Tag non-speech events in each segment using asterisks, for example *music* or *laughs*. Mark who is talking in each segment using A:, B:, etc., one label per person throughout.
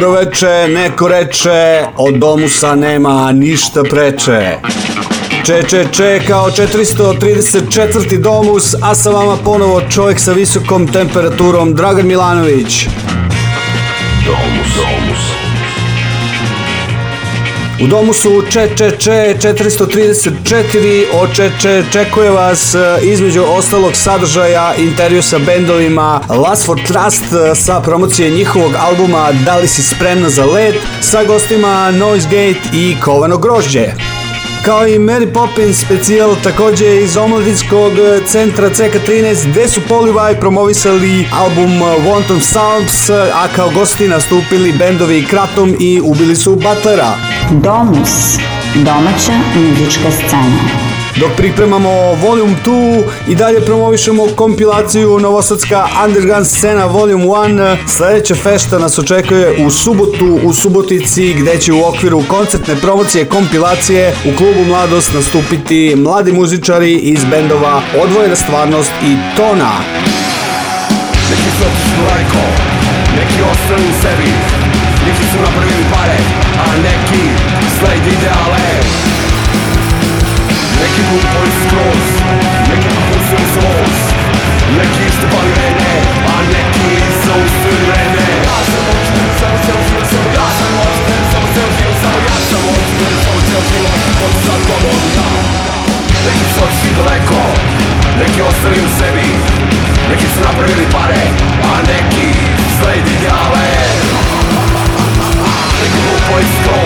A: Dobro veče, neko reče, od domusa nema ništa preče. Če, če, če, kao 434. domus, a sa vama ponovo čovjek sa visokom temperaturom, Dragan Milanović. Domus, domus. U domu su Če Če Če 434, o Če Če čekuje vas e, između ostalog sadržaja intervju sa bendovima Last for Trust e, sa promocije njihovog albuma Da li si spremna za let sa gostima Noise Gate i Kovano grožđe kao i Mary Poppins specijal takođe iz omladinskog centra CK13 gde su Polivaj promovisali album Wanton Sounds, a kao gosti nastupili bendovi Kratom i ubili su Butlera.
B: Domus, domaća muzička scena.
A: Dok pripremamo Volume 2 i dalje promovišemo kompilaciju Novosadska underground scena Volume 1. sledeća fešta nas očekuje u subotu u Subotici gde će u okviru koncertne promocije kompilacije u klubu Mladost nastupiti mladi muzičari iz bendova Odvojena stvarnost i Tona.
C: Neki su otišli lajko, neki ostali sebi, neki su napravili pare, a neki sledi ideale. Kupoj skroz, neki pucaj zoz Neki štepali mene, a neki zaustuj mene Ja sam očin, samo ceo život sam Ja sam očin, samo ceo život sam Ja sam očin, samo ceo život Od sad tobom ja Neki su otišli daleko Neki ostali u sebi Neki su napravili pare A neki sledi djale Neki kupoj skroz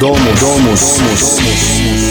A: どうもどうもどうもどうも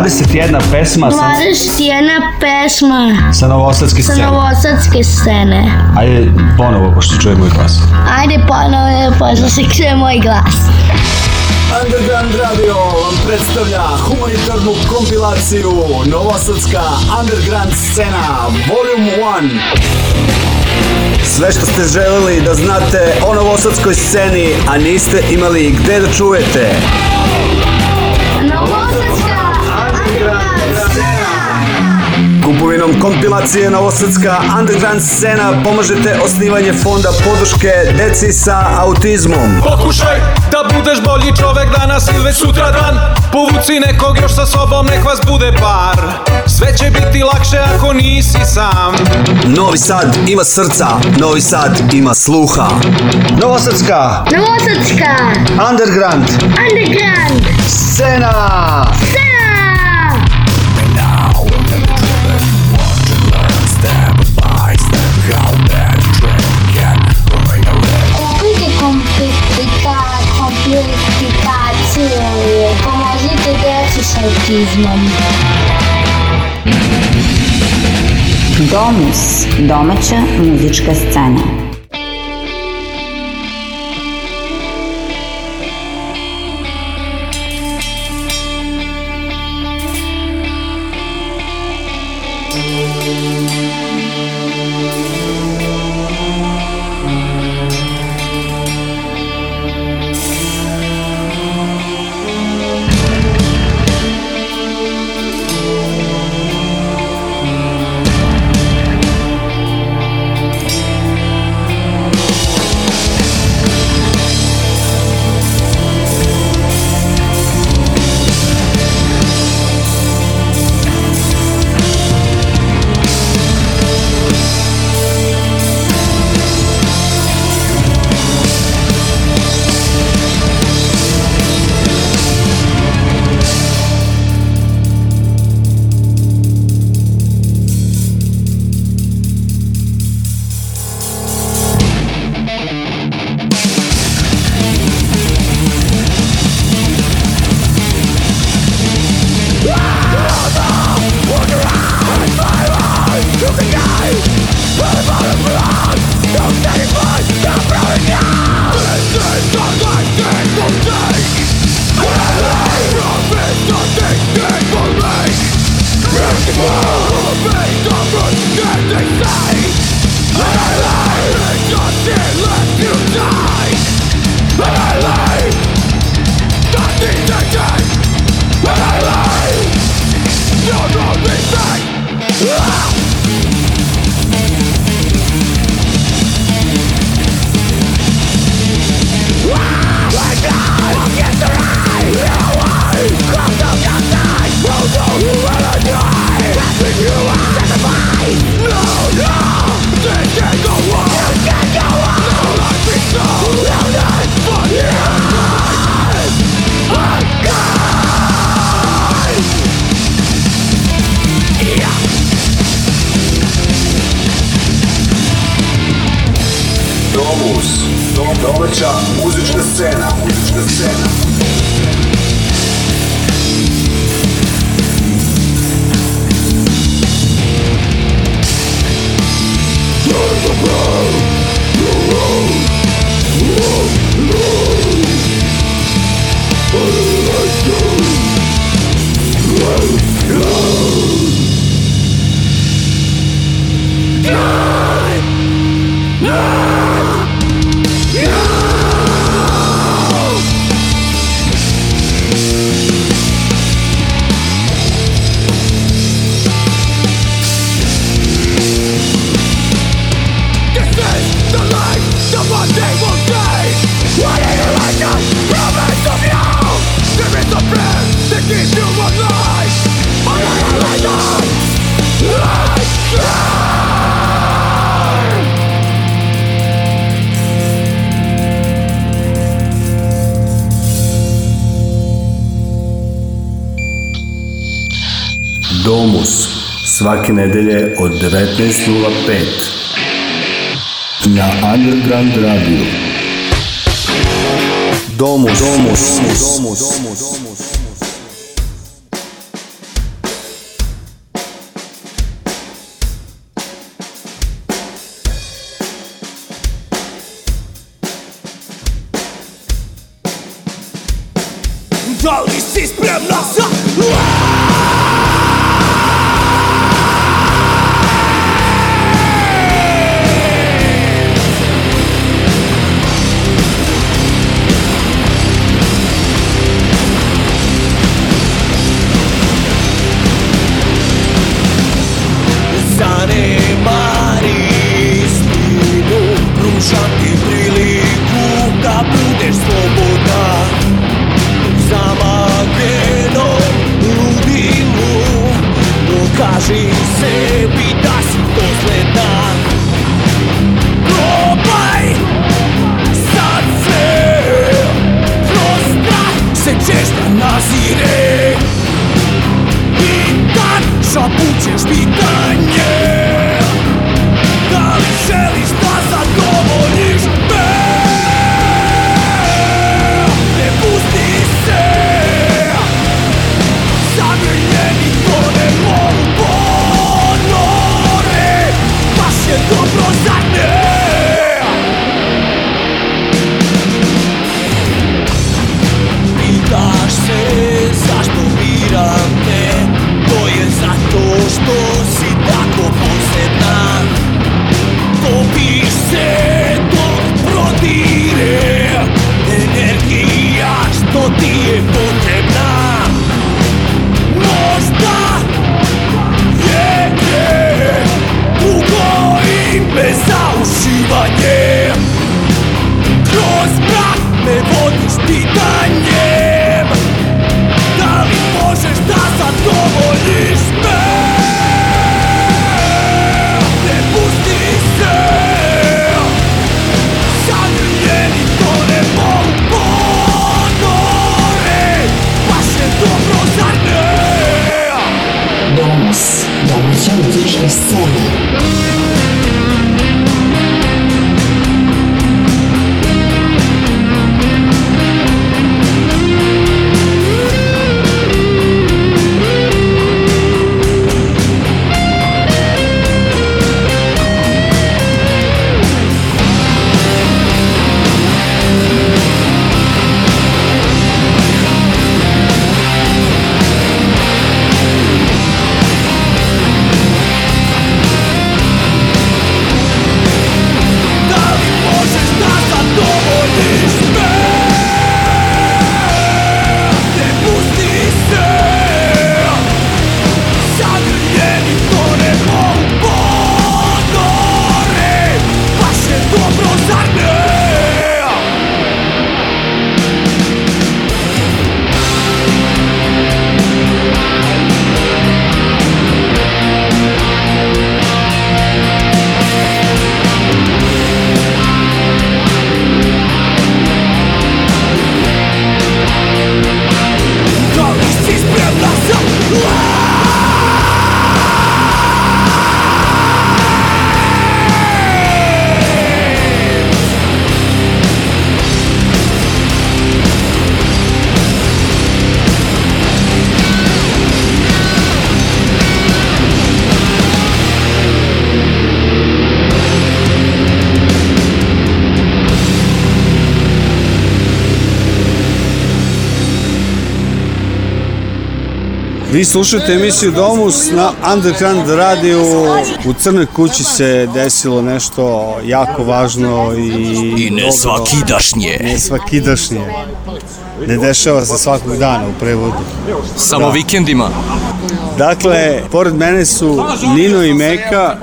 A: 21 pesma
D: 21 pesma
A: sa novosadske
D: scene. Sa novosadske scene.
A: Ajde ponovo, pošto čuje moj glas.
D: Ajde ponovo, pošto se čuje moj glas.
A: Underground Radio vam
D: predstavlja humanitarnu
A: kompilaciju Novosadska Underground scena Volume 1. Sve što ste želeli da znate o novosadskoj sceni, a niste imali gde da čujete. kupovinom kompilacije na Osrpska underground scena pomažete osnivanje fonda podrške deci sa autizmom.
E: Pokušaj da budeš bolji čovek danas ili već sutra dan. Povuci nekog još sa sobom, nek vas bude par. Sve će biti lakše ako nisi sam. Novi Sad ima srca, Novi Sad ima sluha.
A: Novosrpska!
D: Novosrpska! Underground!
A: Underground!
D: Scena! Scena! autizmom.
B: Domus, domaća muzička scena.
A: svake nedelje od 19.05 na Underground Radio. Domus, domus, domus, domus, domus. slušate emisiju Domus na Underground radiju. U Crnoj kući se desilo nešto jako važno i...
F: I ne svakidašnje.
A: Ne svakidašnje. Ne dešava se svakog dana u prevodu.
F: Samo da. vikendima.
A: Dakle, pored mene su Nino i Meka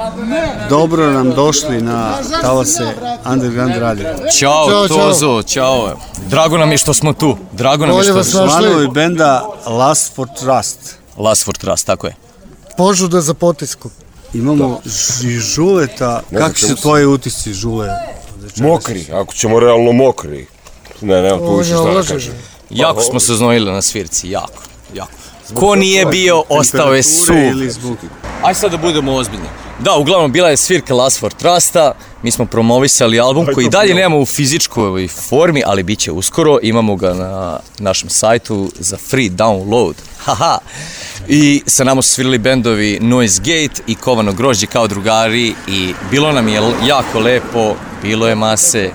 A: dobro nam došli na talase Underground Radio.
F: Ćao, čao, Tozo, čao. Drago nam je što smo tu. Drago nam je što smo tu. Članovi
A: benda Last for Trust.
F: Last for Trust, tako je.
G: Požuda za potisku. Imamo da. i Žuleta. Ne Kakvi su tvoji utisci, Žule?
H: Mokri, ako ćemo realno mokri. Ne, nema tu više šta da kažem.
F: Jako pa, smo se znojili na svirci, jako, jako. Ko nije bio, ostao je su. Aj sad da budemo ozbiljni. Da, uglavnom bila je svirka Last for Trusta, mi smo promovisali album koji i dalje nemamo u fizičkoj formi, ali bit će uskoro, imamo ga na našem sajtu za free download. *laughs* Haha! I sa nama su svirali bendovi Noise Gate i Kovano Grožđe kao drugari i bilo nam je jako lepo, bilo je mase.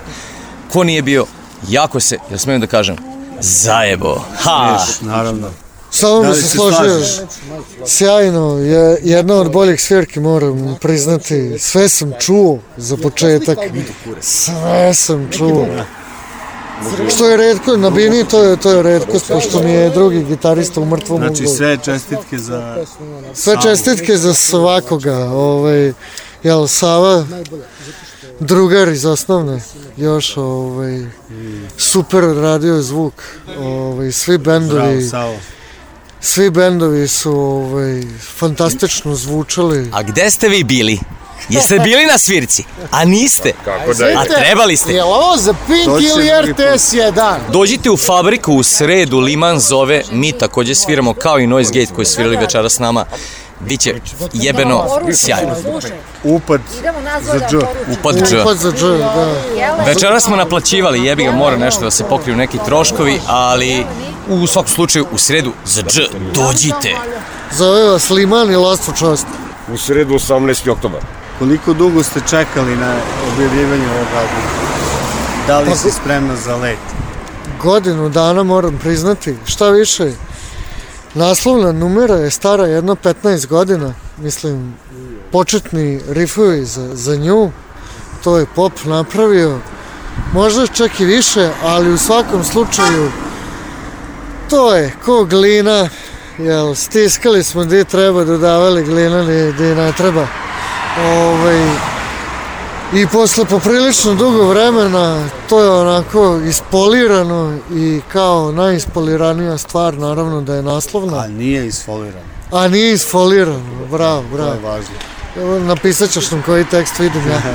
F: Ko nije bio, jako se, ja smijem da kažem, zajebo. Ha!
A: Smiješ, naravno.
G: Sa ovom bi da se složio. Sjajno, je jedna od boljih svirki moram priznati. Sve sam čuo za početak. Sve sam čuo. Što je redko, na Bini to je, to je redkost, pošto mi je drugi gitarista u mrtvom znači,
A: Znači sve čestitke za...
G: Sve čestitke za svakoga, ovaj, jel, Sava, drugar iz osnovne, još ovaj, super radio zvuk, ovaj, svi bendovi. Bravo, Savo svi bendovi su ovaj, fantastično zvučali.
F: A gde ste vi bili? Jeste bili na svirci? A niste? Kako da je? A trebali ste?
G: Jel ovo za Pink ili RTS 1?
F: Dođite u fabriku u sredu, Liman zove, mi takođe sviramo kao i Noise Gate koji svirali večera s nama. Biće znači, da jebeno sjajno.
A: Upad za dž.
F: Upad dž. Upad
A: za
F: dž, da. Večera smo naplaćivali, jebi ga, mora nešto da se pokriju neki troškovi, ali u svakom slučaju u sredu
G: za
F: dž dođite.
G: Zove vas Liman i Lastu čast.
H: U sredu 18. oktobar.
A: Koliko dugo ste čekali na objavljivanje ovog albuma? Da li pa si spremna za let?
G: Godinu dana moram priznati, šta više? Naslovna numera je stara jedno 15 godina, mislim, početni riffovi za, za nju, to je pop napravio, možda čak i više, ali u svakom slučaju to je ko glina, jel, stiskali smo gde treba, dodavali glina gde ne treba. Ovaj, i posle poprilično dugo vremena to je onako ispolirano i kao najispoliranija stvar naravno da je naslovna. A
A: nije isfolirano.
G: A nije isfolirano, bravo, bravo. To je važno. Evo, napisat ćeš nam koji tekst vidim ja. *laughs*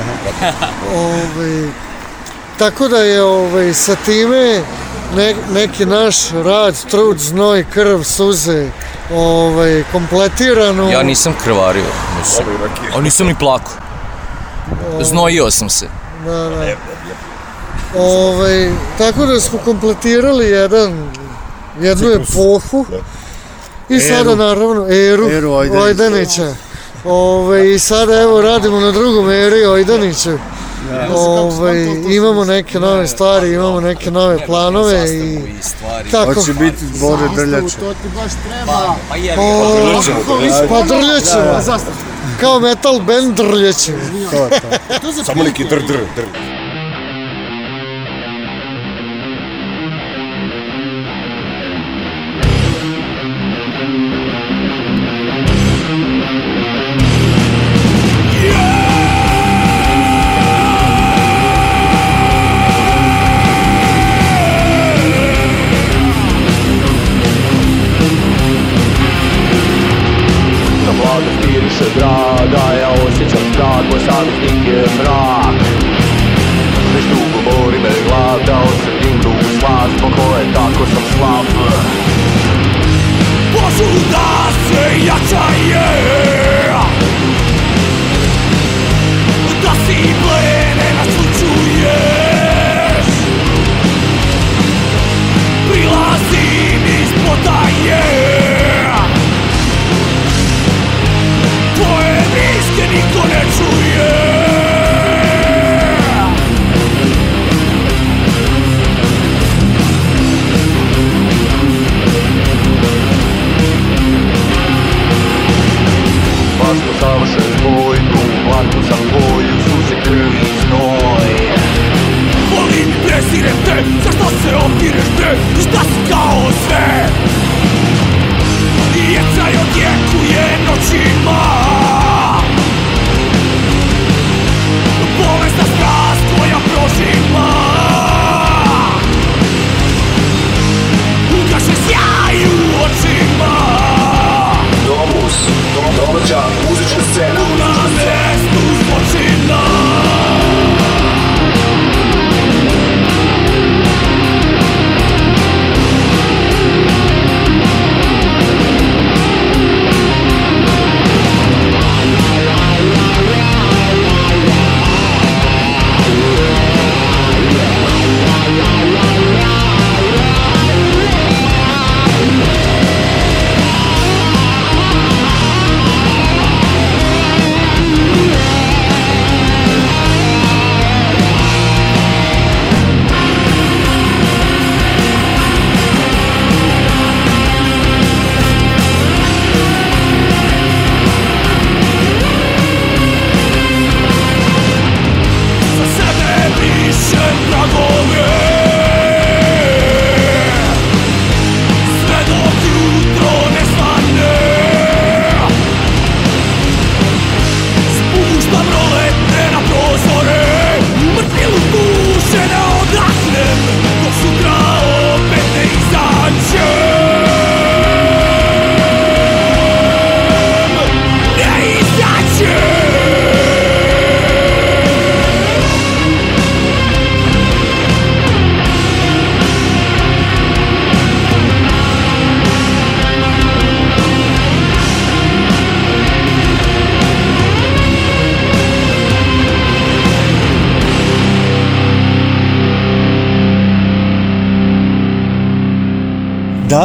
G: Ove, ovaj, tako da je ove, ovaj, sa time ne, neki naš rad, trud, znoj, krv, suze, ovaj, kompletirano.
F: Ja nisam krvario, mislim. A nisam ni plako. Znojio sam se. Da, da. Ove,
G: ovaj, tako da smo kompletirali jedan, jednu epohu da. i sada naravno eru, eru Ojdanića. Ove, ovaj, I sada evo radimo na drugom eri Ojdanića. Da. Ja. Ovaj, da, Ove, imamo neke nove stvari, imamo neke nove planove i tako.
A: Hoće pa, biti Bore Drljače. To ti baš pa, treba. Pa, pa drljaćemo.
G: Pa, pa drljaćemo kao metal band drljeće.
H: Samo neki dr dr dr.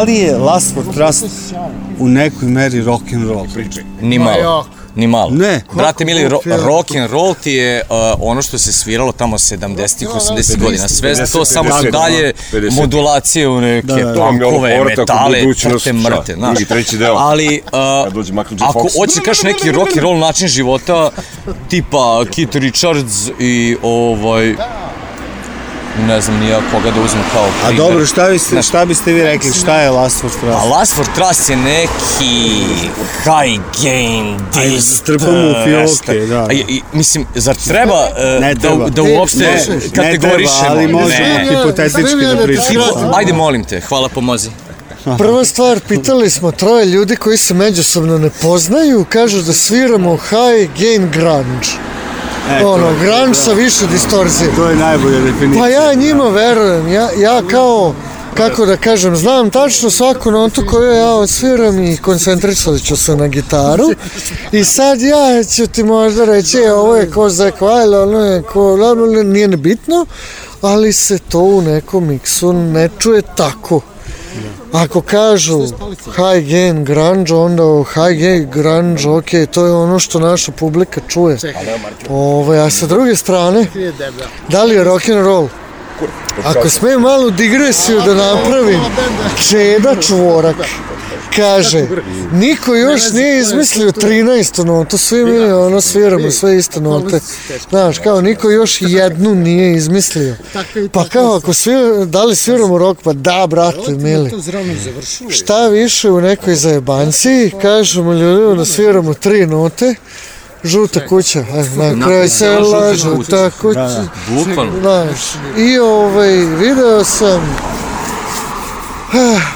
A: li je Last for Trust u nekoj meri rock and roll? priče?
F: Ni malo. Ni malo. Ne. Brate mili, ro, rock and roll ti je uh, ono što se sviralo tamo 70-ih, 80-ih godina. Sve 50, to samo su dalje 50. modulacije
H: u
F: neke da, da, tankove, da. metale, crte mrte.
H: Znaš. Drugi, treći deo.
F: Ali, uh, dođe ako hoćeš da kaš neki rock and roll način života, tipa Keith Richards i ovaj... Da ne znam nija koga da uzmem kao
A: primjer. A dobro, šta, vi ste, šta biste vi rekli, šta je Last for Trust?
F: A Last for Trust je neki high game,
A: dist... Ajde, zastrpamo u e, fioke, da.
F: I, mislim, zar treba, e, ne da treba. Da, da uopšte ne, kategorišemo? Ne
A: treba, ali možemo da ne. hipotetički da pričamo.
F: Ajde, molim te, hvala, pomozi.
G: Prva stvar, pitali smo troje ljudi koji se međusobno ne poznaju, kažu da sviramo high game grunge. E, ono, je, Grand sa više distorzije.
A: To je najbolja definicija.
G: Pa ja njima verujem, ja, ja kao, kako da kažem, znam tačno svaku notu koju ja osviram i koncentrisat ću se na gitaru i sad ja ću ti možda reći, e, ovo je ko Zack Weil, ono je ko, nije nebitno, ali se to u nekom miksu ne čuje tako. Ako kažu high gain grunge, onda oh, high gain grunge, ok, to je ono što naša publika čuje. Ove, ovaj, a sa druge strane, da li je rock and roll? Ako sme malu digresiju da napravim, Čeda Čvorak kaže, niko još nije izmislio 13. notu, svi mi da, ono sviramo sve iste note. Znaš, kao niko još jednu nije izmislio. Pa kao, ako svi, da li sviramo rock, pa da, brate, mili. Šta više u nekoj zajebanci, kažemo ljudima da sviramo tri note, žuta kuća, aj, e, na kraju sela, žuta kuća. Da, da, bukvalno. I ovaj, video sam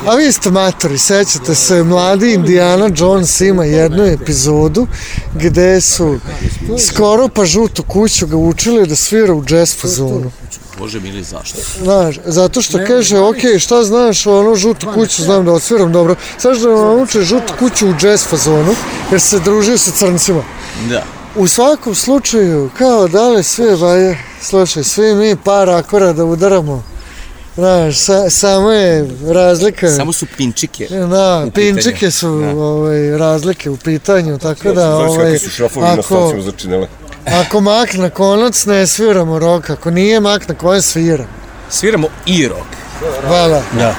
G: A vi ste matori, sećate se, mladi Indiana Jones ima jednu epizodu gde su skoro pa žutu kuću ga učili da svira u jazz fazonu.
F: Bože mili, zašto?
G: Znaš, zato što kaže, ok, šta znaš, ono, žutu kuću znam da odsviram, dobro. Sad da vam nauče žutu kuću u jazz fazonu, jer se družio sa crncima. Da. U svakom slučaju, kao da li sve, ba, slušaj, svi mi par akora da udaramo Znaš, sa, samo je razlika.
F: Samo su pinčike.
G: Da, pinčike su da. ovaj, razlike u pitanju, tako da...
H: Znači, ovaj, su šrafovi
G: ako, na staciju za Ako mak
H: na
G: konac, ne sviramo rok. Ako nije mak na konac, sviramo.
F: Sviramo i rok.
G: Hvala. Da.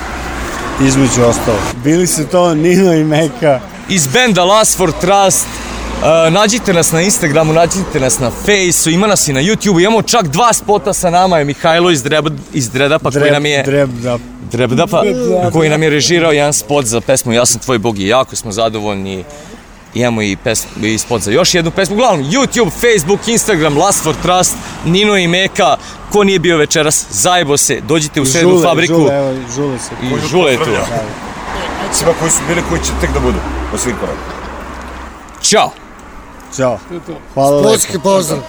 A: Između ostalo. Bili su to Nino i Meka.
F: Iz benda Last for Trust, Uh, nađite nas na Instagramu, nađite nas na Fejsu, ima nas i na YouTubeu, imamo čak dva spota sa nama, je Mihajlo iz, Dreb, iz Dredapa Dreb, koji nam je... Drebdap. Drebdapa, Dreb, da, da. koji nam je režirao jedan spot za pesmu Ja sam tvoj bog i jako smo zadovoljni. Imamo i, pesmu, i spot za još jednu pesmu. Uglavnom, YouTube, Facebook, Instagram, Last for Trust, Nino i Meka, ko nije bio večeras, zajebo se, dođite u sredu fabriku.
G: Žule,
F: evo, žule se. I žule je tu. Svima
H: koji su bili, koji će tek da budu, u svim
F: Ćao!
A: Ćao. To je to.
G: Hvala lepo. pozdrav.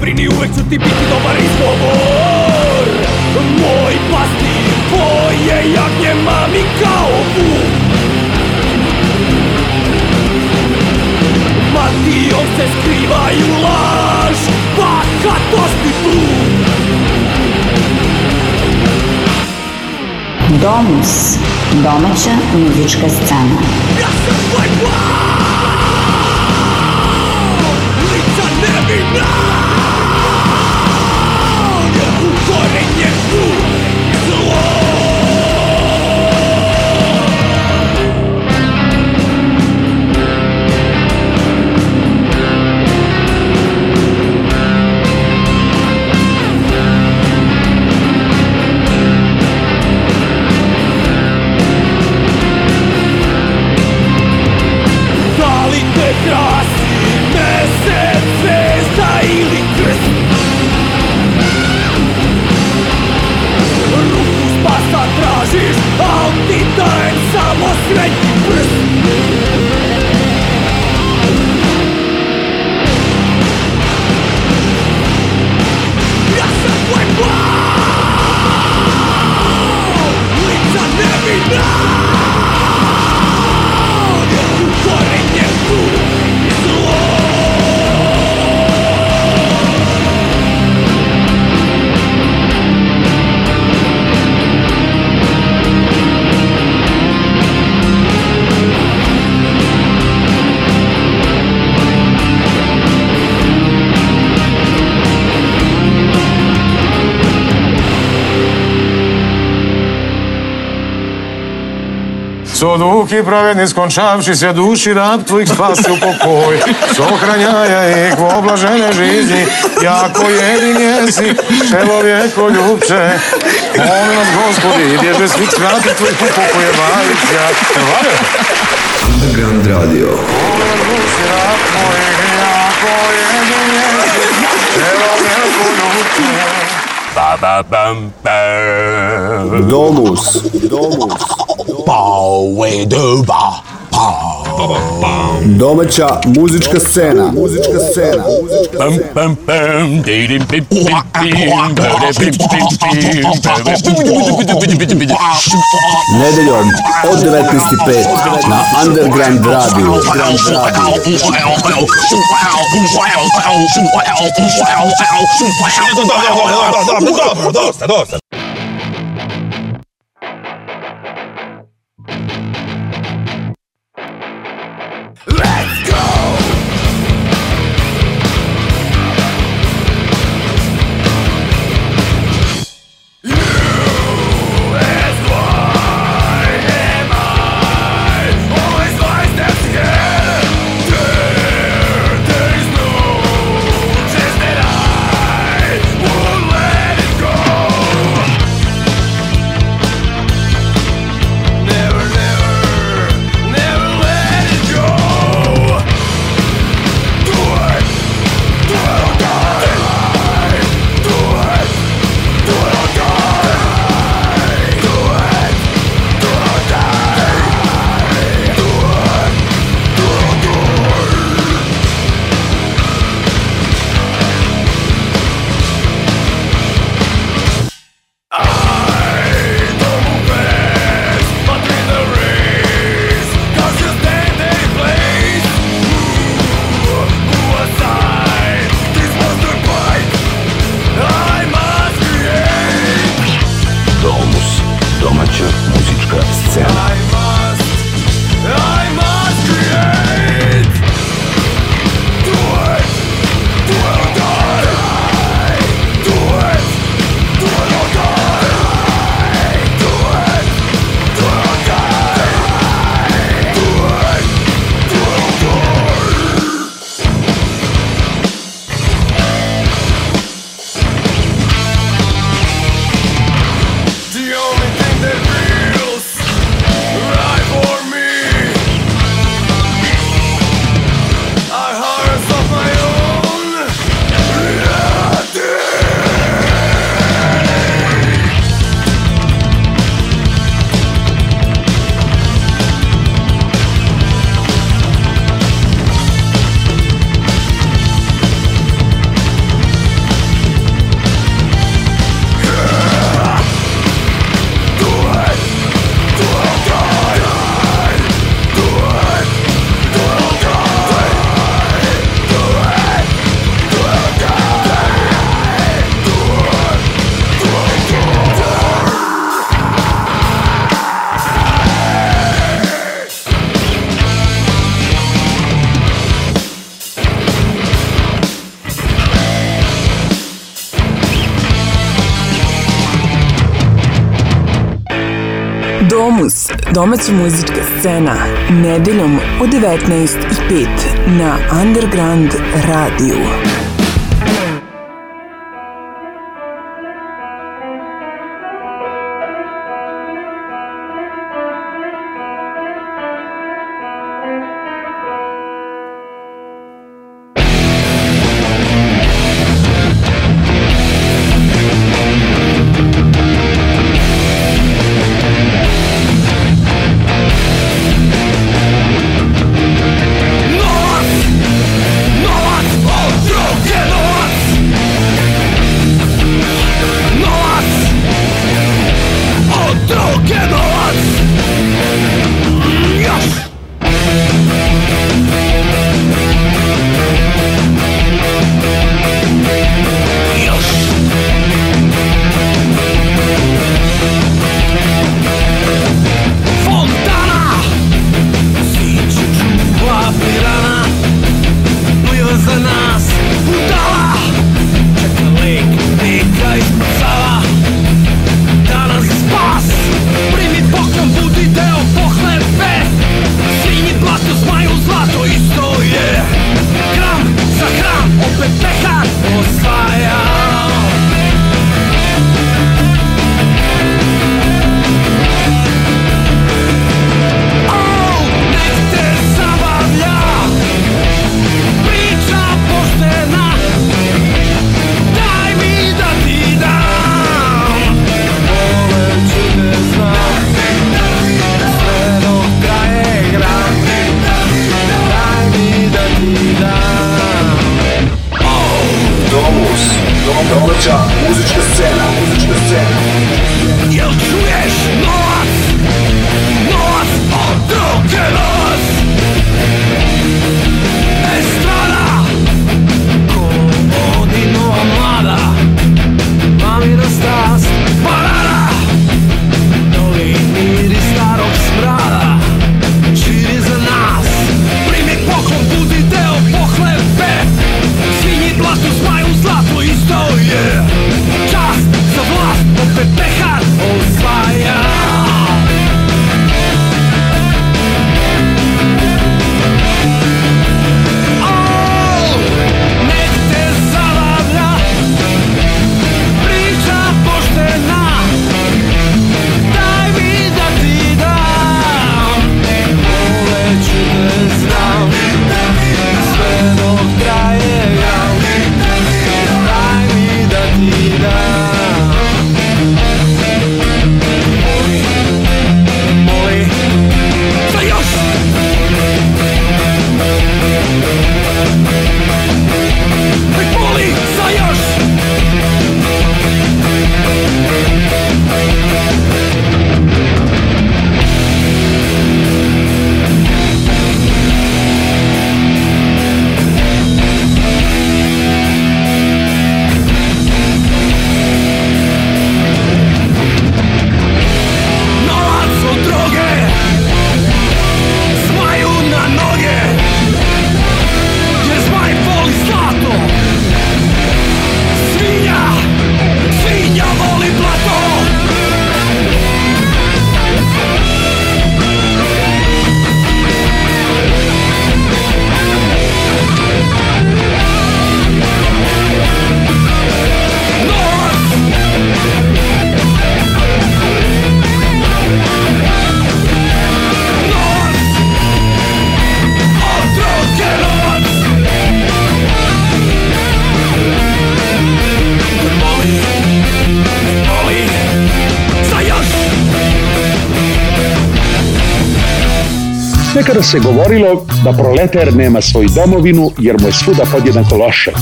G: brini, uvek ću ti biti dobar izgovor Moj pastir, tvoje jagnje mami
A: kao vuk Matijom se skrivaju laž, bahatost pa i blud Domus, domaća muzička scena. руки праведні, скончавшися, душі раб твоїх спаси у покой, сохраняя їх в облажене житті, яко єдині чоловіко любче. Моли нас, Господи, і біжи світ святих твоїх упокоєваються. Underground Radio. Душі раб твоїх, яко єдині чоловіко любче. Ba ba bam bam. Domus. Domus. Power Duba. Domaća muzička scena, muzička scena, muzička scena. Pam pam pam, dirim pim pim pim, bere pim pim pim. Nedeljom od 19:05 na Underground Radio. Underground Radio. Dosta, dosta. domaća muzička scena nedeljom u 19.05 na Underground radiju. Tada se govorilo da proleter nema svoju domovinu jer mu je svuda podjednako loše.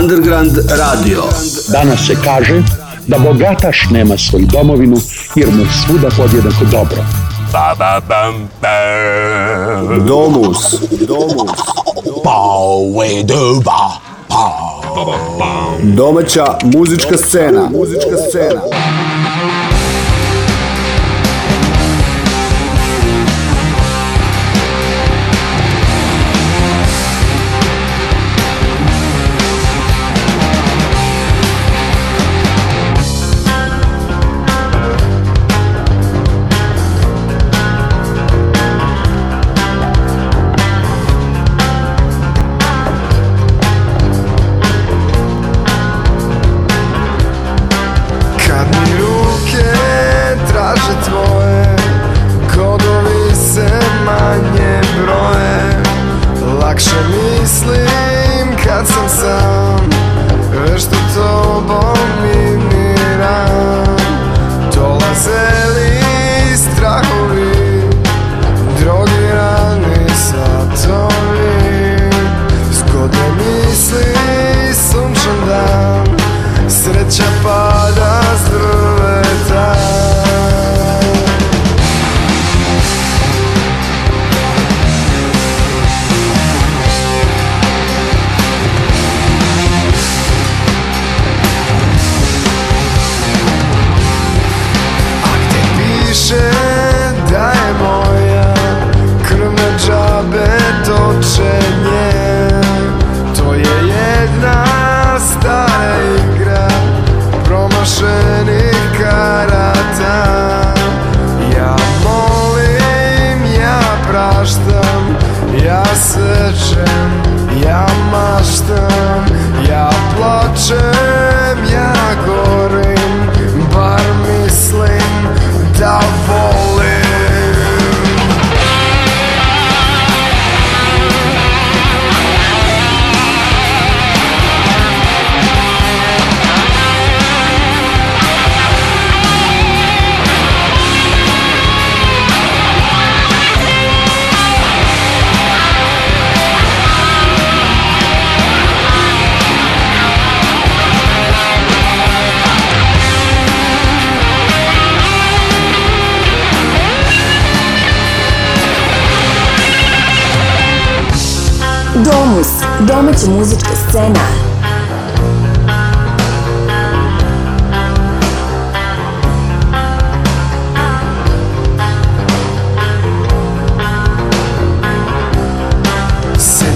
A: Underground Radio. Danas se kaže da bogataš nema svoju domovinu jer mu je svuda podjednako dobro. Ba, ba, bam, bam. Domus. Domus. Doba. Domaća muzička scena. Muzička scena.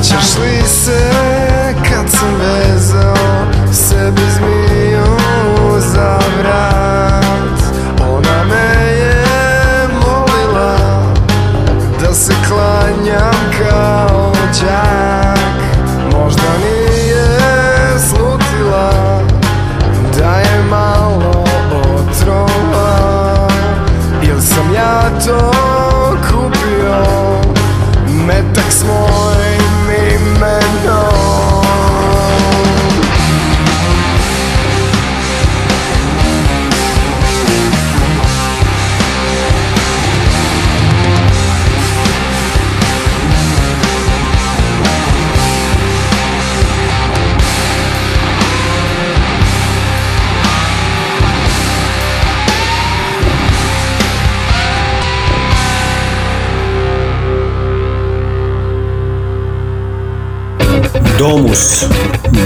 A: 其实，意思。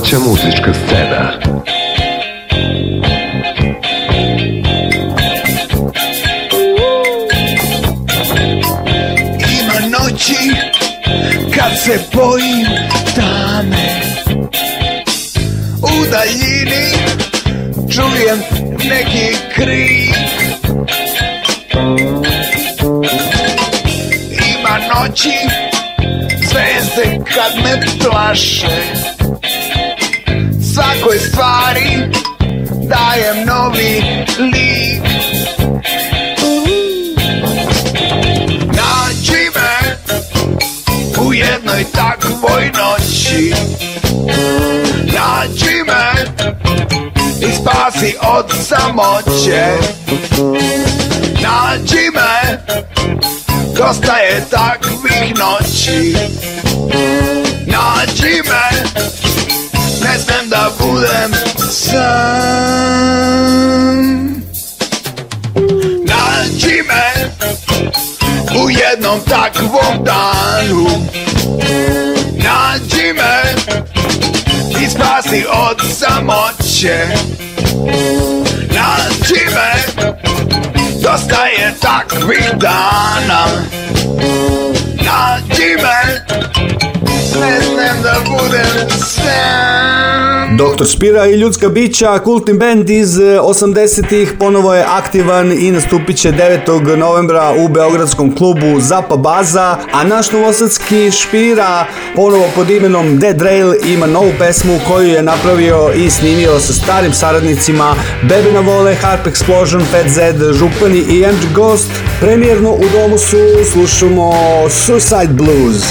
A: domaća muzička scena. Ima noći kad se bojim tame U daljini čujem neki krik Ima noći zvezde kad me plaše samocie Na zimę dostaję tak wichnoci Na zimę jestem dawulem sam Na zimę u jedną tak w Na zimę i z pasji od samocie takvidanam na zimę Jestem do góry Doktor Spira i ljudska bića, kultni band iz 80-ih, eh, ponovo je aktivan i nastupit će 9. novembra u Beogradskom klubu Zapa Baza, a naš novosadski Špira ponovo pod imenom Dead Rail ima novu pesmu koju je napravio i snimio sa starim saradnicima Bebina Vole, Harp Explosion, 5 Z, Župani i MG Ghost. Premijerno u domu su slušamo Suicide Blues.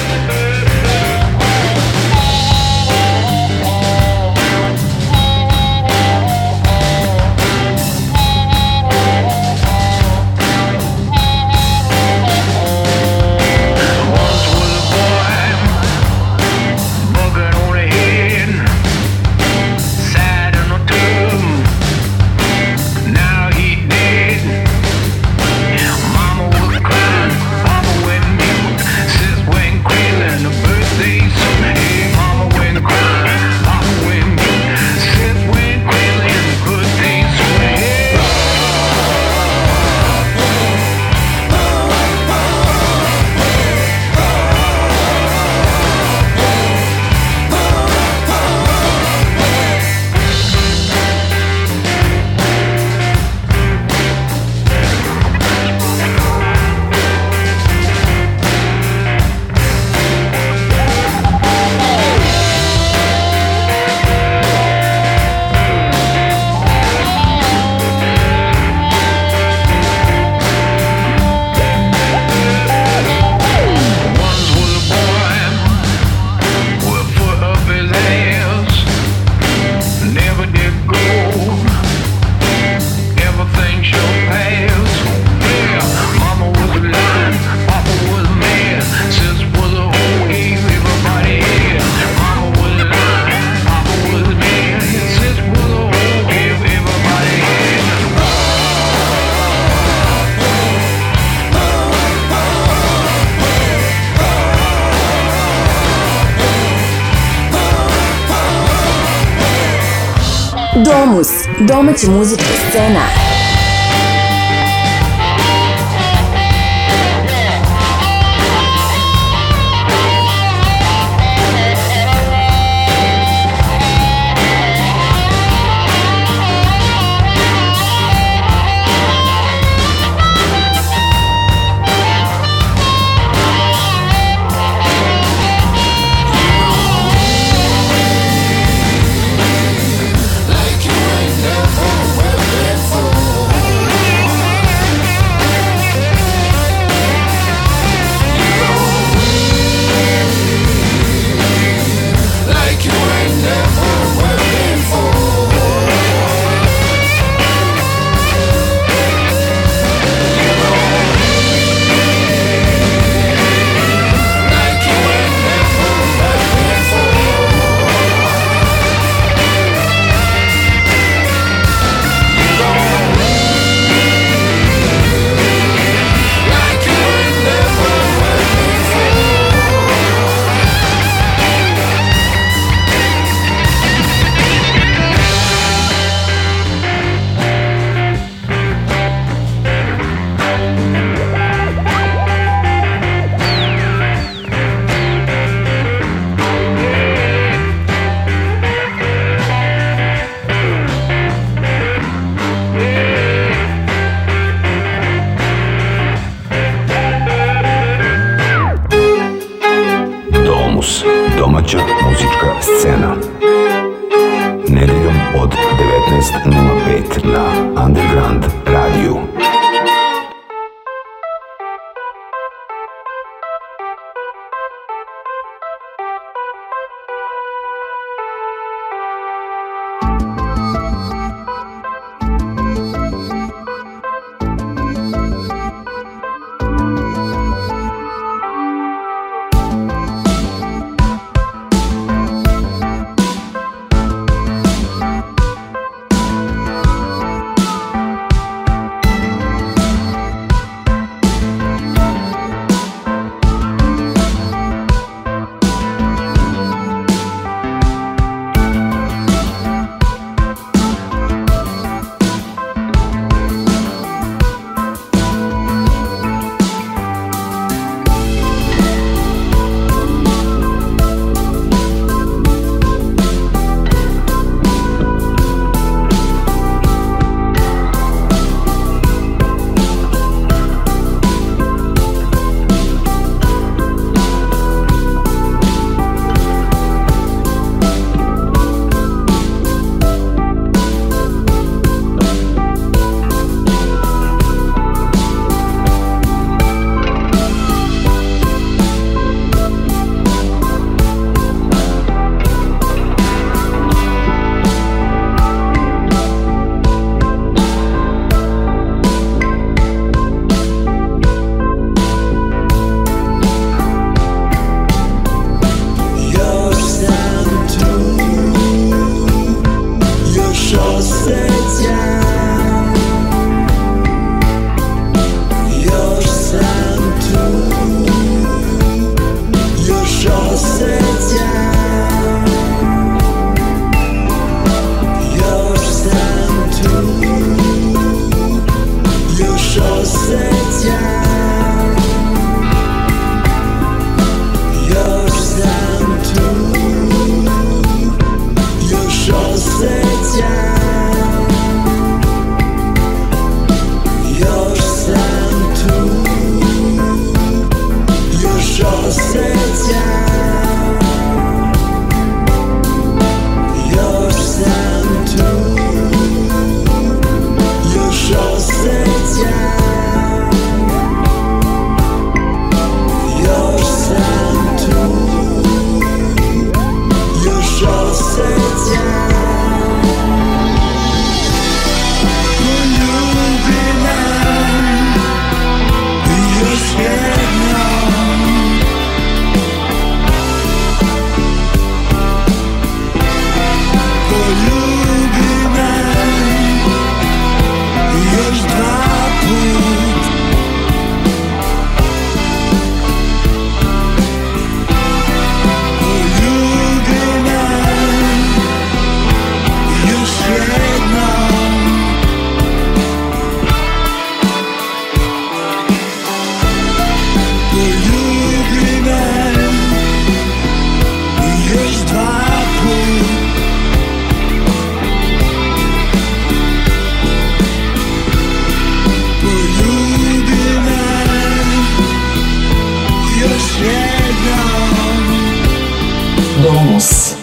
I: 我们节目是灾难。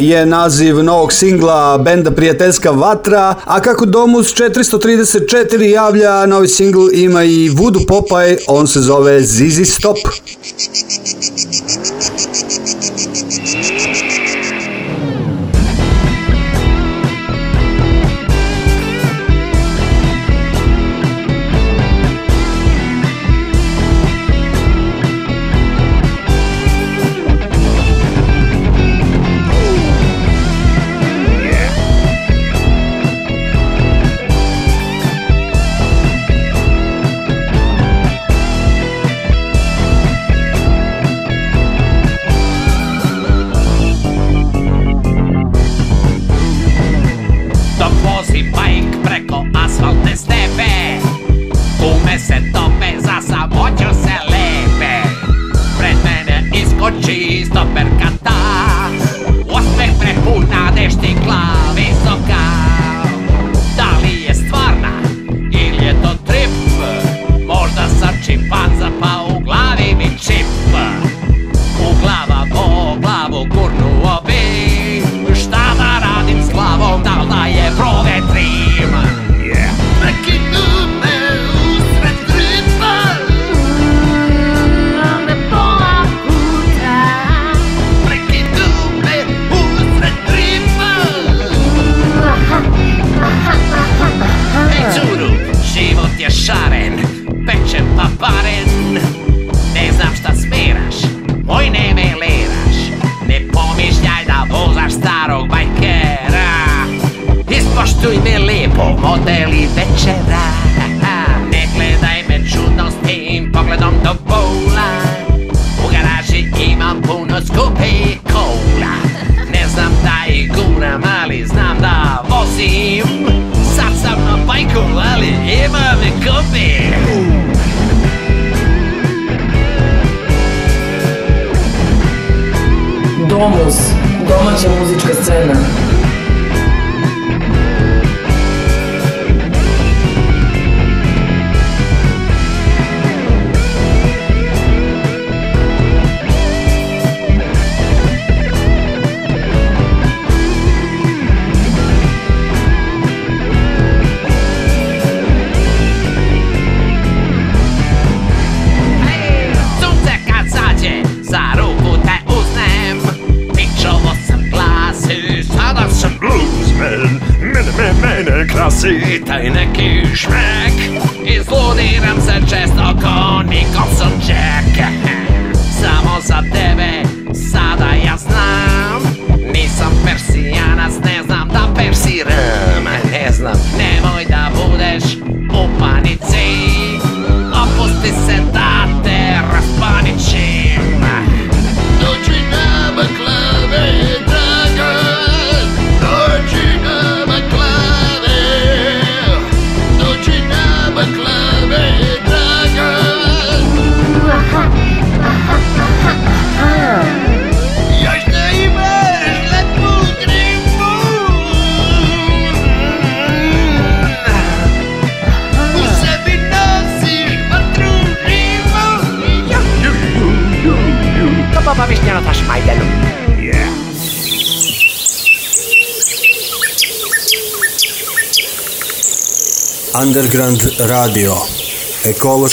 J: je naziv novog singla benda Prijateljska vatra, a kako Domus 434 javlja novi singl ima i Voodoo Popaj, on se zove Zizi Stop.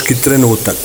K: चित्र नव्हतात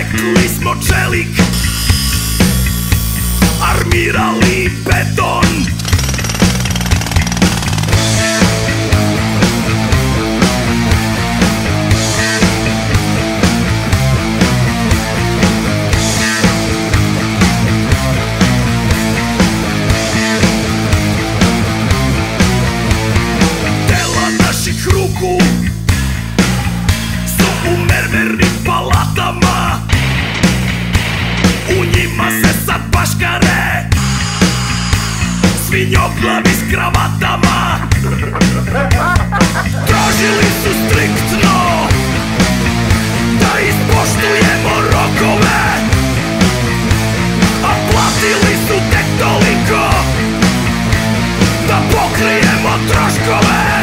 L: Sekli smo čelik Armirali beton svinjoglavi s kravatama Tražili su striktno Da ispoštujemo rokove A platili su tek toliko Da pokrijemo troškove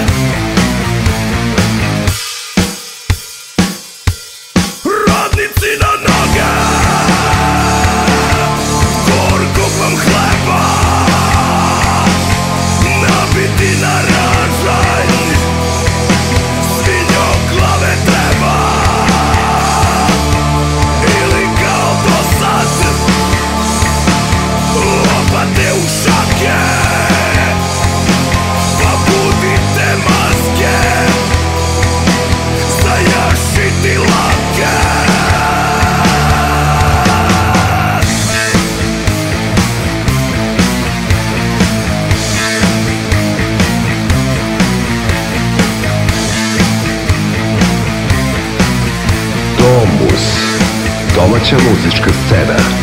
K: Trzecia muzyczkę scena.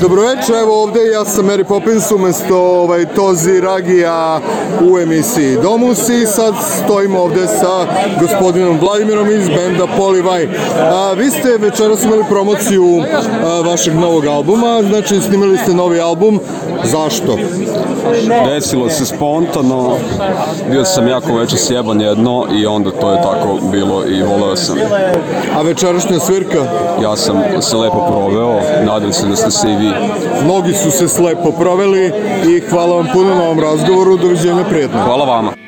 M: Dobroveče, evo ovde ja sam Mary Poppins umesto ovaj, Tozi Ragija u emisiji Domus i sad stojimo ovde sa gospodinom Vladimirom iz benda Polivaj. A, vi ste večeras imali promociju a, vašeg novog albuma, znači snimili ste novi album, zašto?
N: desilo se spontano, bio sam jako večer sjeban jedno i onda to je tako bilo i voleo sam.
M: A večerašnja svirka?
N: Ja sam se lepo proveo, nadam se da ste se i vi.
M: Mnogi su se slepo proveli i hvala vam puno na ovom razgovoru, doviđenja prijetno.
N: Hvala vama.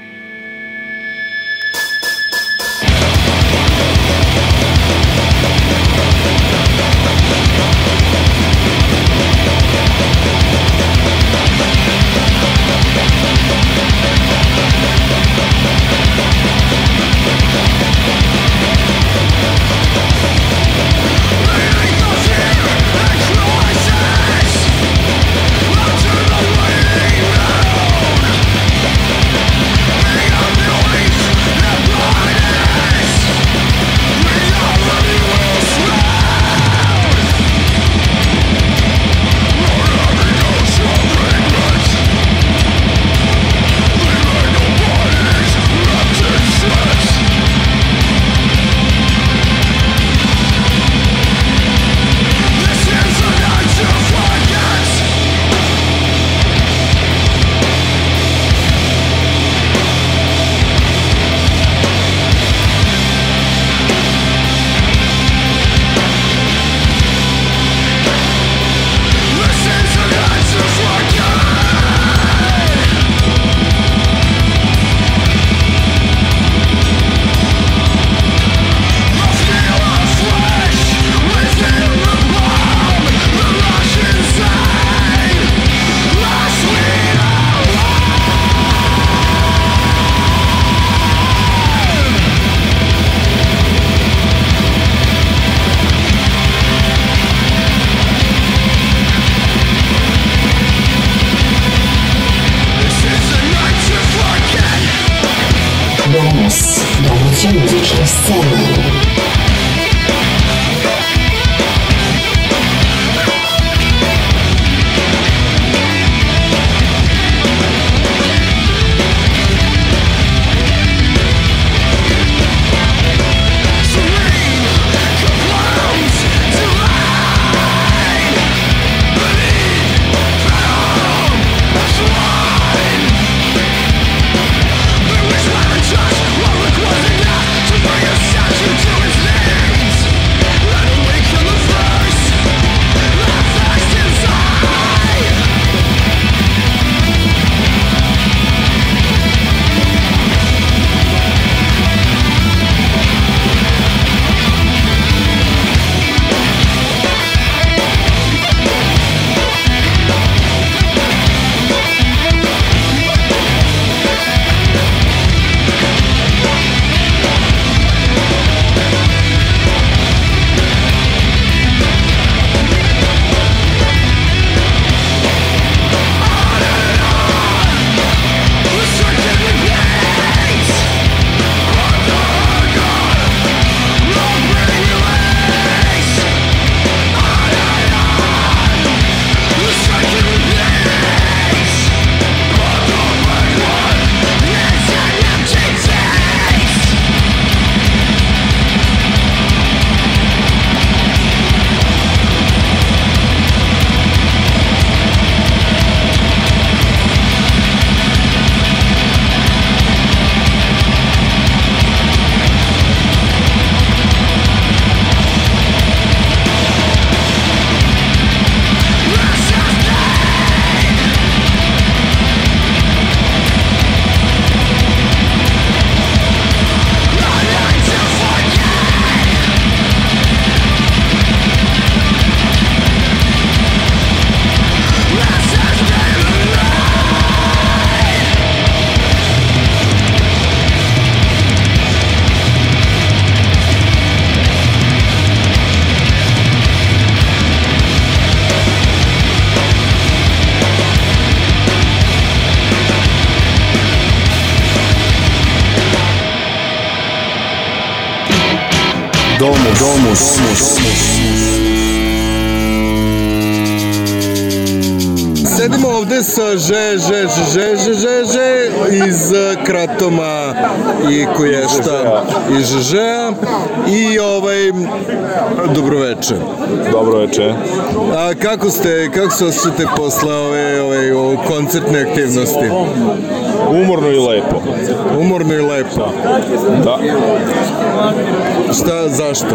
M: i koji je šta iz žž i ovaj dobroveče.
N: Dobroveče.
M: A kako ste, kako se osjećate posle ove, ove, ove koncertne aktivnosti?
N: umorno i lepo.
M: Umorno i lepo.
N: Da.
M: Šta, zašto?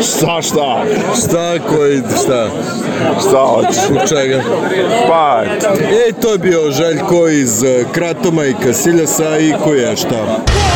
N: Šta, šta?
M: Šta koji, šta?
N: Šta hoćeš? Zbog
M: čega? Pa. E, to je bio Željko iz eh, Kratoma i Kasiljasa i koješta. šta.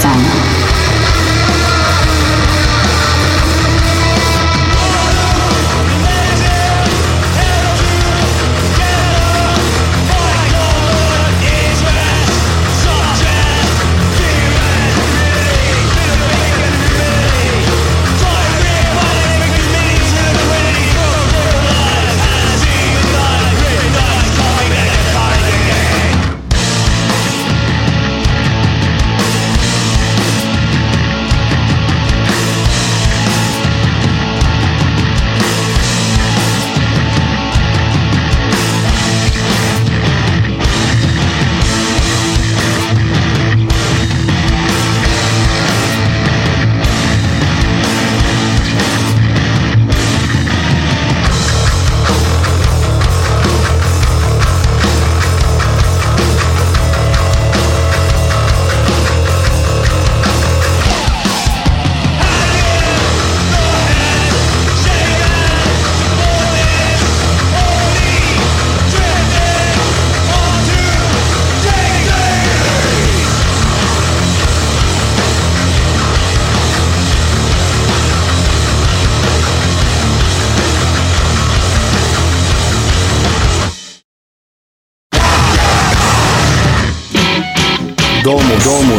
I: time.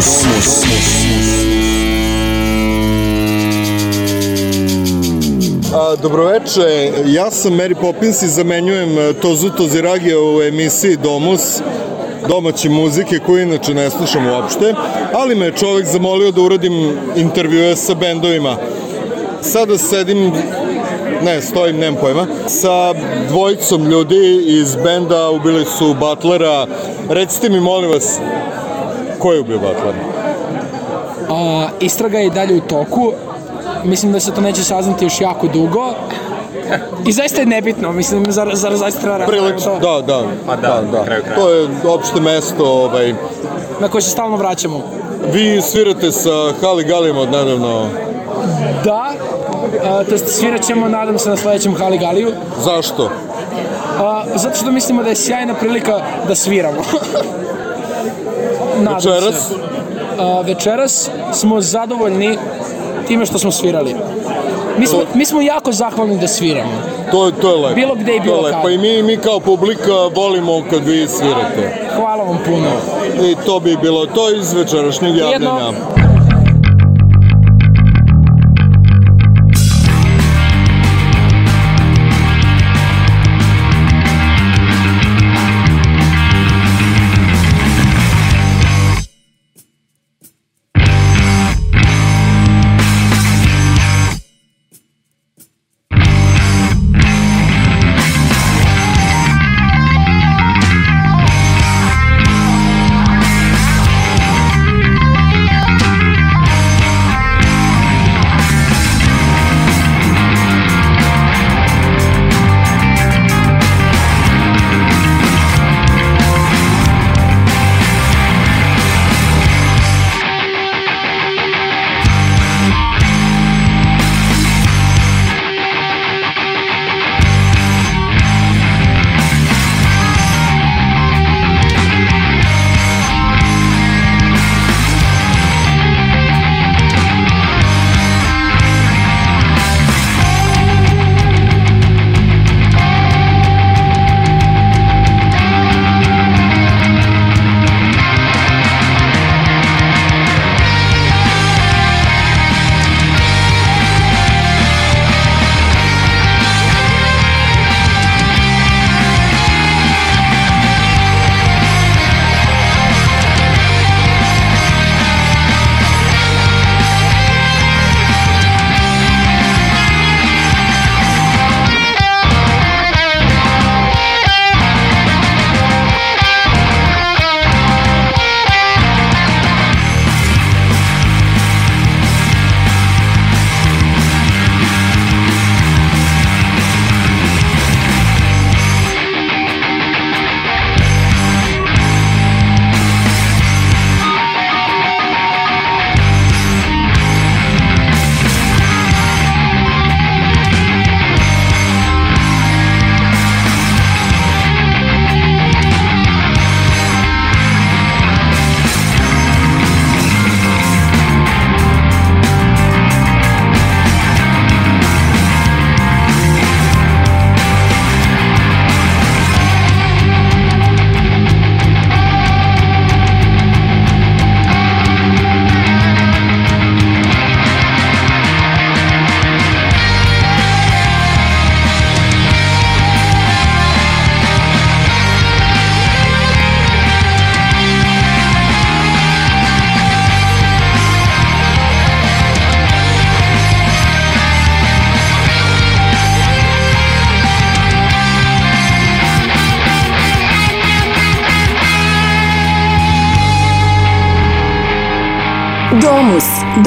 M: Domus. Domus. A, dobroveče, ja sam Mary Poppins i zamenjujem e, Tozu Toziragija u emisiji Domus domaće muzike koju inače ne slušam uopšte, ali me je čovek zamolio da uradim intervjue sa bendovima. Sada sedim ne, stojim, nemam pojma, sa dvojicom ljudi iz benda, ubili su Butlera. Recite mi, molim vas, ko je ubio Butlera?
O: A, istraga je i dalje u toku. Mislim da se to neće saznati još jako dugo. I zaista je nebitno, mislim, zar, zar zaista treba da
M: Prilično, da, da, pa da, da, da. Kraju, kraju. To je opšte mesto, ovaj...
O: Na koje se stalno vraćamo.
M: Vi svirate sa Hali Galima odnedavno.
O: Da, a, to svirat ćemo, nadam se, na sledećem Hali Galiju.
M: Zašto?
O: A, zato što mislimo da je sjajna prilika da sviramo. *laughs*
M: Nadam večeras?
O: A, večeras smo zadovoljni time što smo svirali. Mi smo, mi smo jako zahvalni da sviramo.
M: To je, to
O: je lepo. Bilo gde i
M: bilo kako. Pa i mi, mi kao publika volimo kad vi svirate.
O: Hvala vam puno.
M: I to bi bilo to iz večerašnjeg javljanja. Jedno...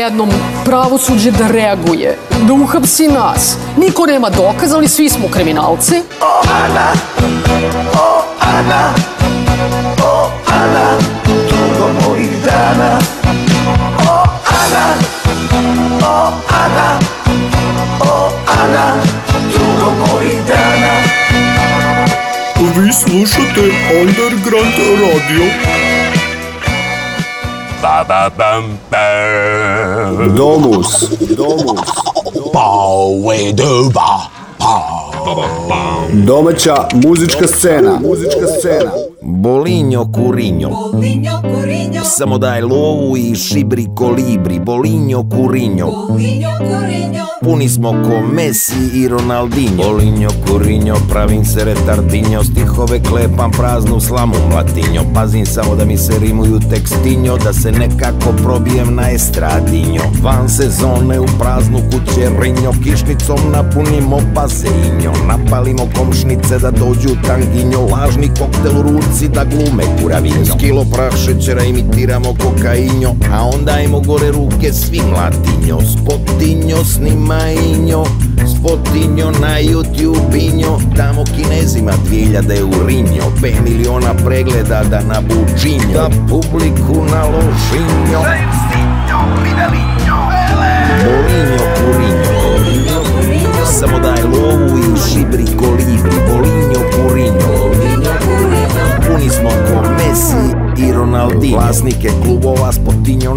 O: jednom pravosuđe da reaguje, da uhapsi nas. Niko nema dokaza, ali svi smo kriminalci. O Ana, o Ana, o Ana, tugo mojih dana.
M: O Ana, o Ana, o Ana, tugo mojih dana. Vi slušate Underground Radio.
K: Domus, Domus. Pau e duba. Domaća muzička scena, muzička
P: scena. Bolinjo Kurinjo Bolinjo Kurinjo Samo daj lovu i šibri kolibri Bolinjo Kurinjo Bolinjo Kurinjo Puni smo ko Messi i Ronaldinho Bolinjo Kurinjo Pravim se retardinjo Stihove klepam praznu slamu mlatinjo Pazim samo da mi se rimuju tekstinjo Da se nekako probijem na estradinjo Van sezone u praznu kućerinjo Kišnicom napunimo bazenjo Napalimo komšnice da dođu tanginjo Lažni koktel u Ragazzi da glume e kuravino Skilo prašećera imitiramo kokainjo A onda ajmo gore ruke svi mladinjo Spotinjo snimajinjo Spotinjo na youtube Damo kinezima 2000 eurinjo 5 miliona pregleda da nabučinjo Da publiku naložinjo Senstinjo, pinalinjo Morinjo, purinjo Samo daj lovu i žibri kolibri Bolinjo, purinjo Mesmo com Messi i Ronaldinho Vlasnike klubova s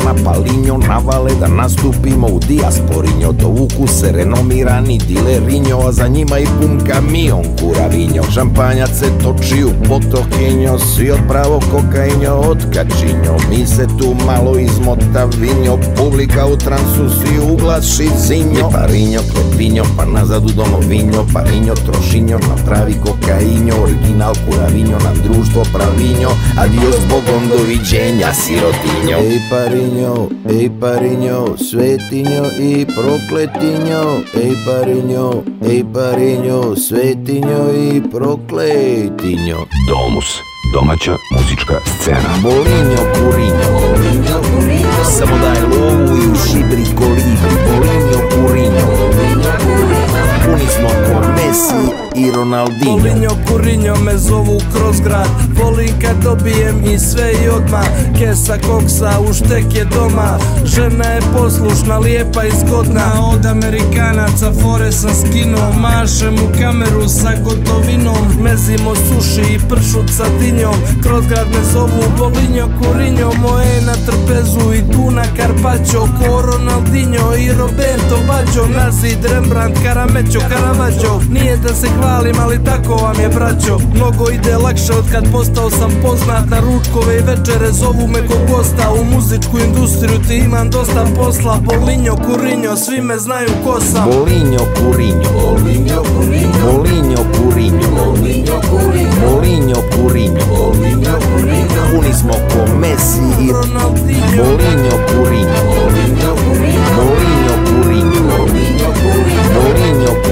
P: na Palinjo Navale da nastupimo u dijasporinjo Dovuku se renomirani dilerinjo A za njima i pun kamion kuravinjo Šampanjac se toči u potokinjo Svi od pravo kokainjo otkačinjo Mi se tu malo izmotavinjo Publika u transu svi uglaši zinjo I parinjo, klepinjo, pa nazad u domovinjo Parinjo, trošinjo, napravi kokainjo Original kuravinjo, nam društvo pravinjo Adios bogo Bogom doviđenja sirotinjo Ej parinjo, ej parinjo, svetinjo i prokletinjo Ej parinjo, ej parinjo, svetinjo i prokletinjo
K: Domus, domaća muzička scena
P: Bolinjo, kurinjo, bolinjo, kurinjo Samo daj lovu i u šibri kolibri Bolinjo, kurinjo, bolinjo Punizmo ko Messi i Ronaldinho Molinjo, kurinjo me zovu kroz grad Volim kad dobijem i sve i odma Kesa koksa u štek je doma Žena je poslušna, lijepa i zgodna Od Amerikanaca fore sa skinuo Mašem u kameru sa gotovinom Mezimo suši i pršut sa dinjom Kroz grad me zovu Bolinjo, kurinjo Moje na trpezu i tu na Carpaccio Ko Ronaldinho i Roberto Baggio Na zid Rembrandt, Karamećo braćo Karabaćo Nije da se hvalim ali tako vam je braćo Mnogo ide lakše od kad postao sam poznat Na ručkove i večere zovu me kog gosta U muzičku industriju ti imam dosta posla Bolinjo, kurinjo, svi me znaju ko sam Bolinjo, kurinjo Bolinjo, kurinjo Bolinjo, kurinjo Bolinjo, kurinjo Bolinjo, kurinjo Bolinjo, kurinjo Puni smo ko Messi i Ronaldinho Bolinjo, kurinjo Bolinjo, kurinjo Bolinjo, kurinjo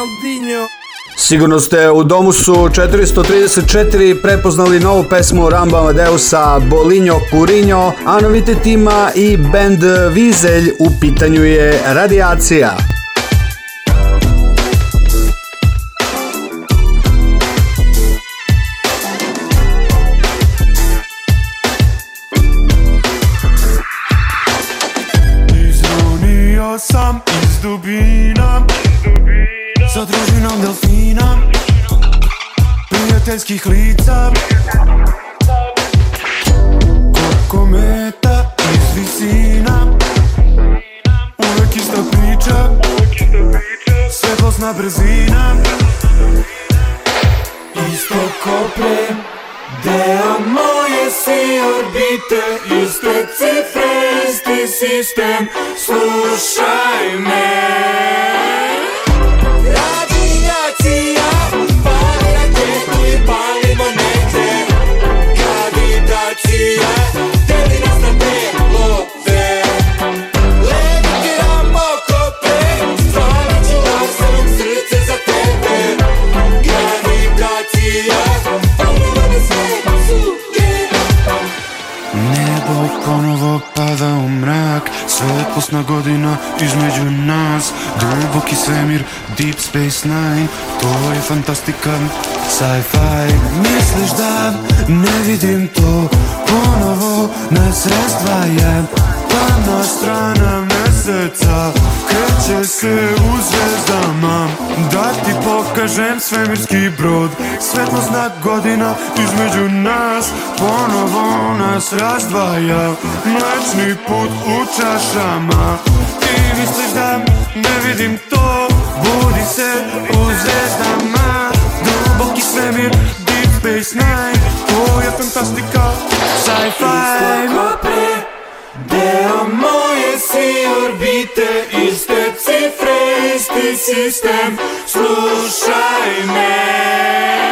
M: Ronaldinho. Sigurno ste u domu su 434 prepoznali novu pesmu Ramba Amadeusa Bolinjo Kurinjo, a novitet ima i bend Vizelj, u pitanju je Radijacija.
Q: prijateljskih lica Ko kometa iz visina Uvek ista priča Svetlosna brzina Isto ko pre Deo moje si orbite Iste cifre, isti sistem Slušaj me
R: Propusna godina između nas Duboki svemir, deep space nine To je fantastikan sci-fi Misliš da ne vidim to Ponovo Na sredstva je pa na stranama meseca Kreće se u zvezdama Da ti pokažem svemirski brod Svetlo znak godina između nas Ponovo nas razdvaja Mlečni put u čašama Ti misliš da ne vidim to Budi se u zvezdama Duboki svemir, deep space night To je fantastika, sci-fi Isto kopre,
Q: deo moj se orbite iste цифре, iste sistem, slușai mea.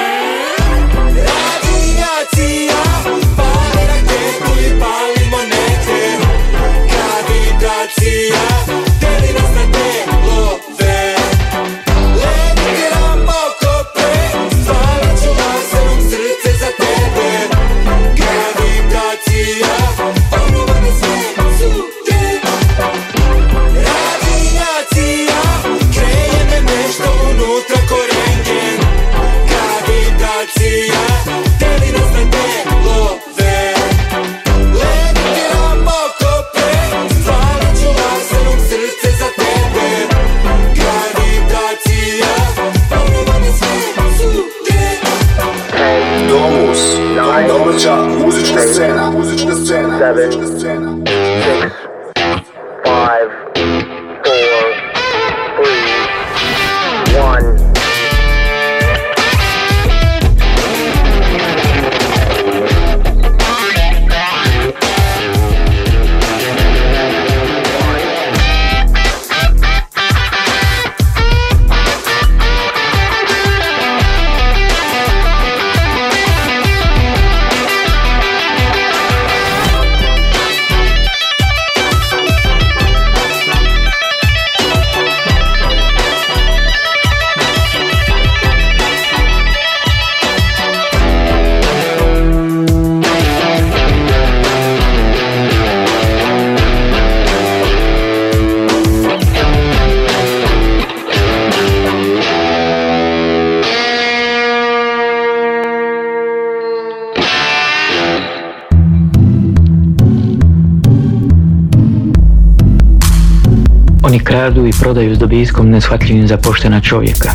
S: zaradu i prodaju s dobitkom neshvatljivim za poštena čovjeka.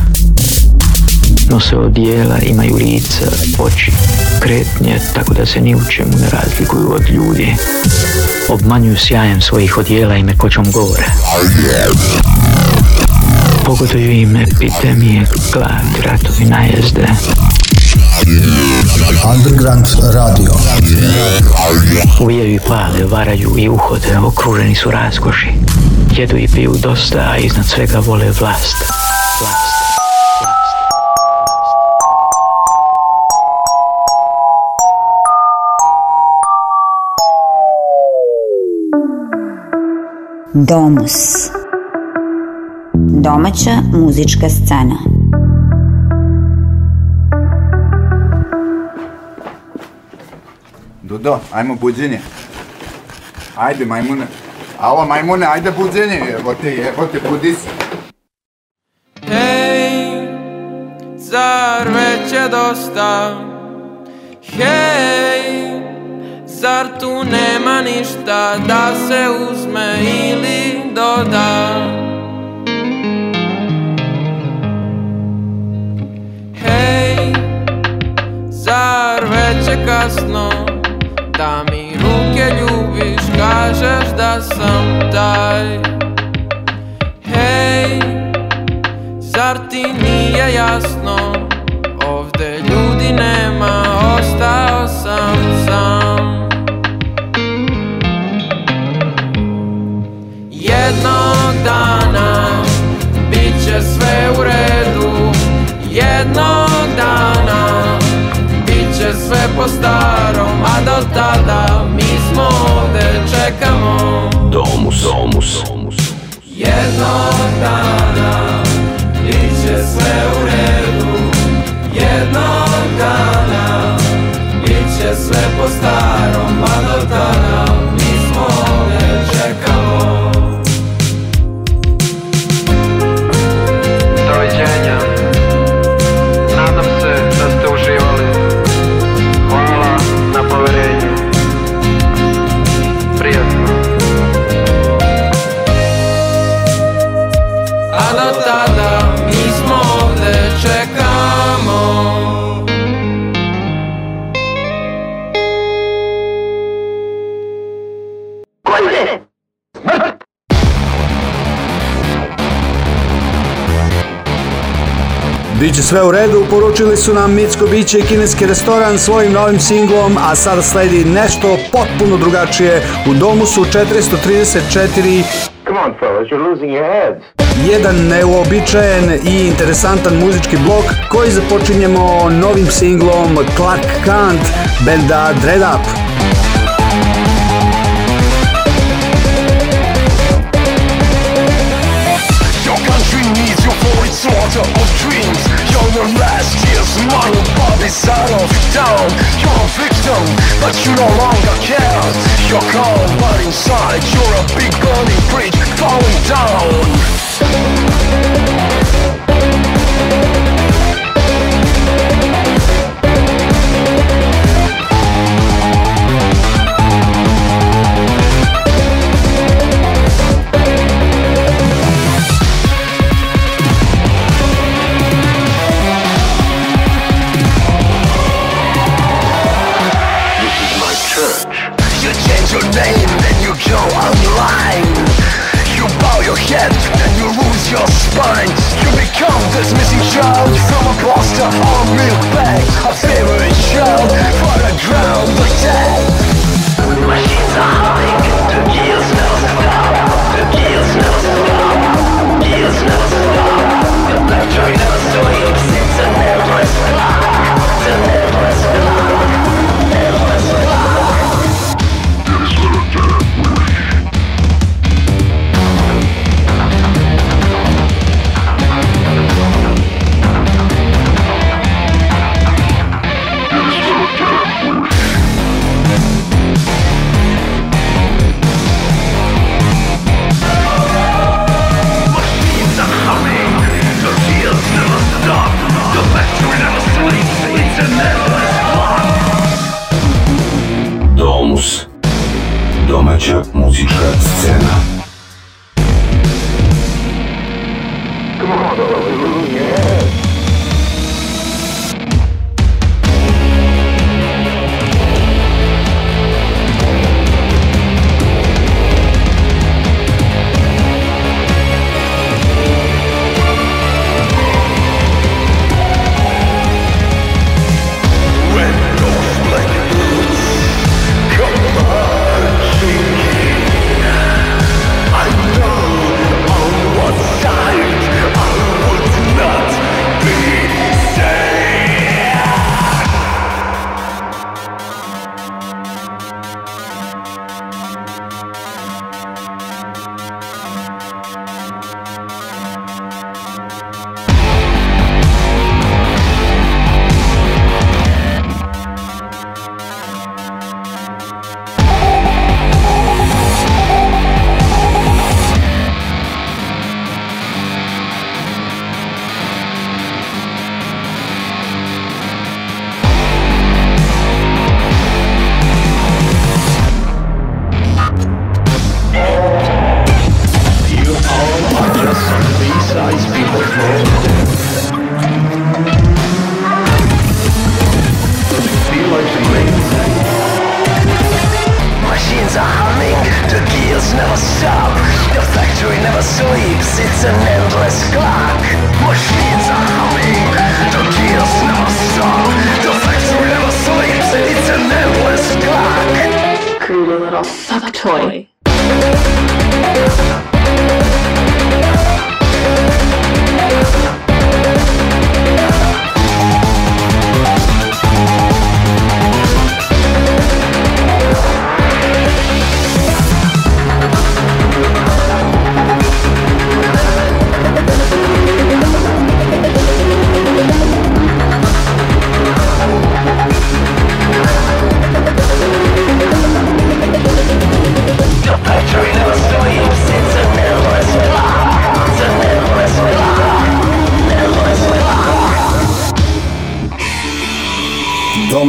S: Nose odijela, imaju lica, oči, kretnje, tako da se ni u čemu ne razlikuju od ljudi. Obmanjuju sjajem svojih odijela i mekoćom govora. Pogoduju im epidemije, glad, ratovi, najezde,
K: Underground radio.
S: Uvijaju i pale, varaju i uhode, okruženi su razgoši. Jedu i piju dosta, a iznad svega vole vlast. Vlast. Domus Domaća
T: muzička scena
U: Dodo, ajmo budzenje. Ajde, majmune. Alo, majmune, ajde budzenje. Evo te, evo te, budi se.
V: Hej, zar već je dosta? Hej, zar tu nema ništa da se uzme ili doda? Hej, zar već je kasno? Hej, zar već je kasno? da mi ruke ljubiš Kažeš da sam taj Hej, zar ti nije jasno Ovde ljudi nema, ostao sam sam Jednog dana Biće sve u redu Jednog po starom A do tada mi smo ovde čekamo
K: Domus Domus
V: Jednog dana Biće sve u redu Jednog dana Biće sve po starom A do tada
M: Sve u redu, poručili su nam Micko Biće i Kineski restoran svojim novim singlom, a sada sledi nešto potpuno drugačije. U domu su 434 Come on, fellas, you're losing your heads. Jedan neuobičajen i interesantan muzički blok koji započinjemo novim singlom Clark Kant, benda Dread Up. Tomorrow bodies out of town You're a victim, but you no longer care You're cold, but inside you're a big burning bridge falling down
K: your spine You become this missing child From a poster or a real bag A favorite child For a ground like that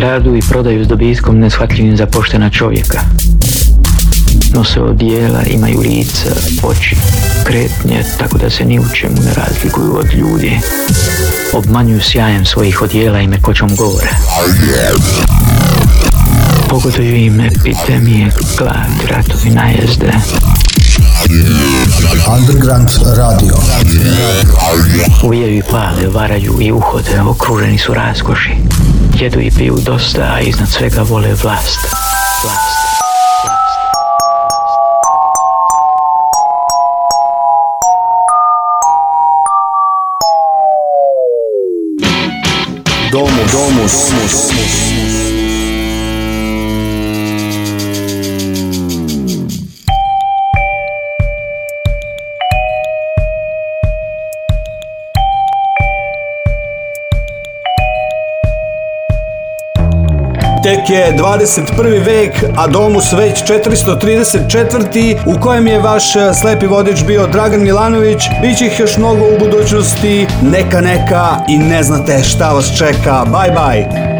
S: kradu i prodaju s dobijskom neshvatljivim za poštena čovjeka. Nose odijela, imaju lica, oči, kretnje, tako da se ni u čemu ne razlikuju od ljudi. Obmanjuju sjajem svojih odijela i mekoćom govora. Pogoduju im epidemije, glad, ratovi, najezde. Underground radio. Ujaju i pale, varaju i uhode, okruženi su raskoši. Jedu i piju dosta, a iznad svega vole vlast. Vlast.
M: Tek je 21. vek, a domus već 434. u kojem je vaš e, slepi vodič bio Dragan Milanović. Biće ih još mnogo u budućnosti. Neka, neka i ne znate šta vas čeka. Bye, bye.